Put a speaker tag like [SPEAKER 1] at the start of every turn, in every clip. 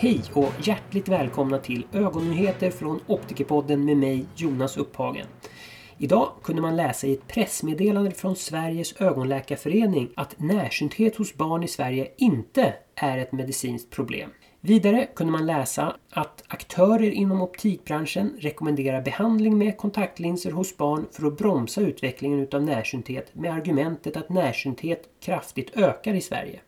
[SPEAKER 1] Hej och hjärtligt välkomna till ögonnyheter från Optikerpodden med mig Jonas Upphagen. Idag kunde man läsa i ett pressmeddelande från Sveriges ögonläkarförening att närsynthet hos barn i Sverige inte är ett medicinskt problem. Vidare kunde man läsa att aktörer inom optikbranschen rekommenderar behandling med kontaktlinser hos barn för att bromsa utvecklingen utav närsynthet med argumentet att närsynthet kraftigt ökar i Sverige.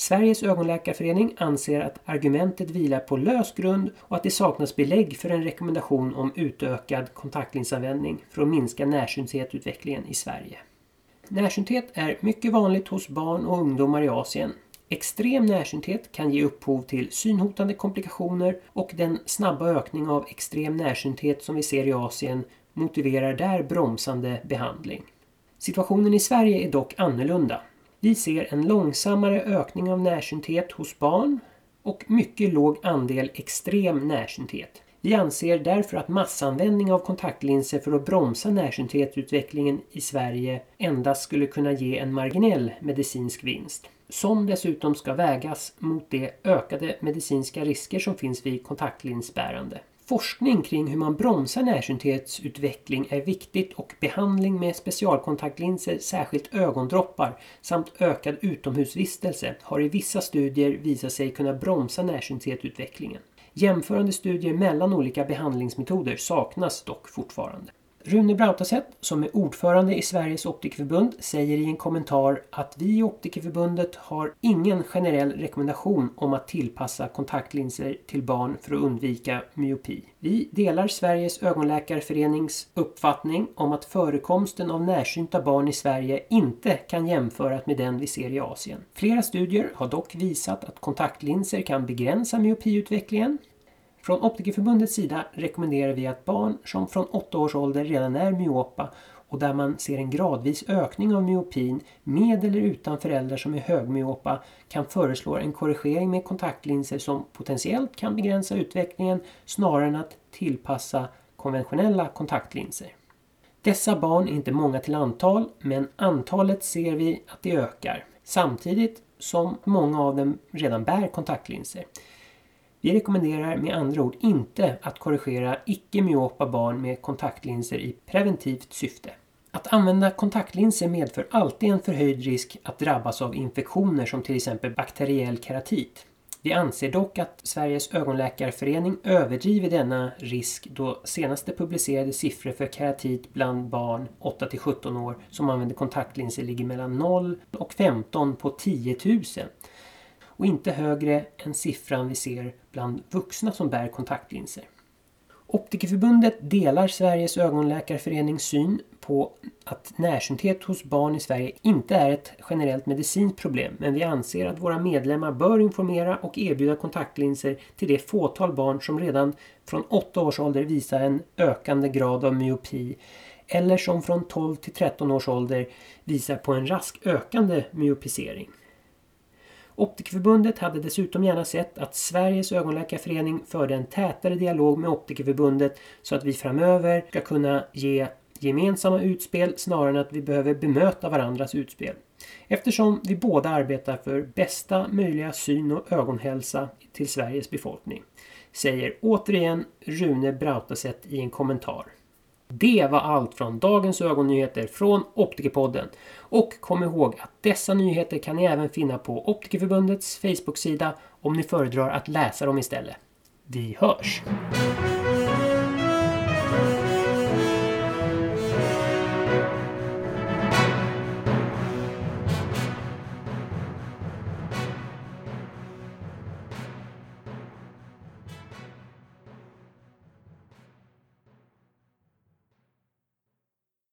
[SPEAKER 1] Sveriges ögonläkarförening anser att argumentet vilar på lös grund och att det saknas belägg för en rekommendation om utökad kontaktlinsanvändning för att minska närsynthetutvecklingen i Sverige. Närsynthet är mycket vanligt hos barn och ungdomar i Asien. Extrem närsynthet kan ge upphov till synhotande komplikationer och den snabba ökning av extrem närsynthet som vi ser i Asien motiverar där bromsande behandling. Situationen i Sverige är dock annorlunda. Vi ser en långsammare ökning av närsynthet hos barn och mycket låg andel extrem närsynthet. Vi anser därför att massanvändning av kontaktlinser för att bromsa närsynthetutvecklingen i Sverige endast skulle kunna ge en marginell medicinsk vinst. Som dessutom ska vägas mot de ökade medicinska risker som finns vid kontaktlinsbärande. Forskning kring hur man bromsar närsynthetsutveckling är viktigt och behandling med specialkontaktlinser, särskilt ögondroppar, samt ökad utomhusvistelse har i vissa studier visat sig kunna bromsa närsynthetsutvecklingen. Jämförande studier mellan olika behandlingsmetoder saknas dock fortfarande. Rune Brautaset, som är ordförande i Sveriges optikerförbund, säger i en kommentar att vi i Optikerförbundet har ingen generell rekommendation om att tillpassa kontaktlinser till barn för att undvika myopi. Vi delar Sveriges ögonläkarförenings uppfattning om att förekomsten av närsynta barn i Sverige inte kan jämföras med den vi ser i Asien. Flera studier har dock visat att kontaktlinser kan begränsa myopiutvecklingen från Optikerförbundets sida rekommenderar vi att barn som från 8 års ålder redan är myopa och där man ser en gradvis ökning av myopin med eller utan föräldrar som är högmyopa kan föreslå en korrigering med kontaktlinser som potentiellt kan begränsa utvecklingen snarare än att tillpassa konventionella kontaktlinser. Dessa barn är inte många till antal men antalet ser vi att det ökar samtidigt som många av dem redan bär kontaktlinser. Vi rekommenderar med andra ord inte att korrigera icke-myopa barn med kontaktlinser i preventivt syfte. Att använda kontaktlinser medför alltid en förhöjd risk att drabbas av infektioner som till exempel bakteriell keratit. Vi anser dock att Sveriges ögonläkarförening överdriver denna risk då senaste publicerade siffror för keratit bland barn 8-17 år som använder kontaktlinser ligger mellan 0 och 15 på 10 000 och inte högre än siffran vi ser bland vuxna som bär kontaktlinser. Optikerförbundet delar Sveriges ögonläkarförenings syn på att närsynthet hos barn i Sverige inte är ett generellt medicinskt problem men vi anser att våra medlemmar bör informera och erbjuda kontaktlinser till det fåtal barn som redan från 8 års ålder visar en ökande grad av myopi eller som från 12 till 13 års ålder visar på en rask ökande myopisering. Optikerförbundet hade dessutom gärna sett att Sveriges ögonläkarförening förde en tätare dialog med Optikerförbundet så att vi framöver ska kunna ge gemensamma utspel snarare än att vi behöver bemöta varandras utspel. Eftersom vi båda arbetar för bästa möjliga syn och ögonhälsa till Sveriges befolkning. Säger återigen Rune Brautaset i en kommentar. Det var allt från dagens ögonnyheter från Optikerpodden. Och kom ihåg att dessa nyheter kan ni även finna på Optikerförbundets Facebook-sida om ni föredrar att läsa dem istället. Vi hörs!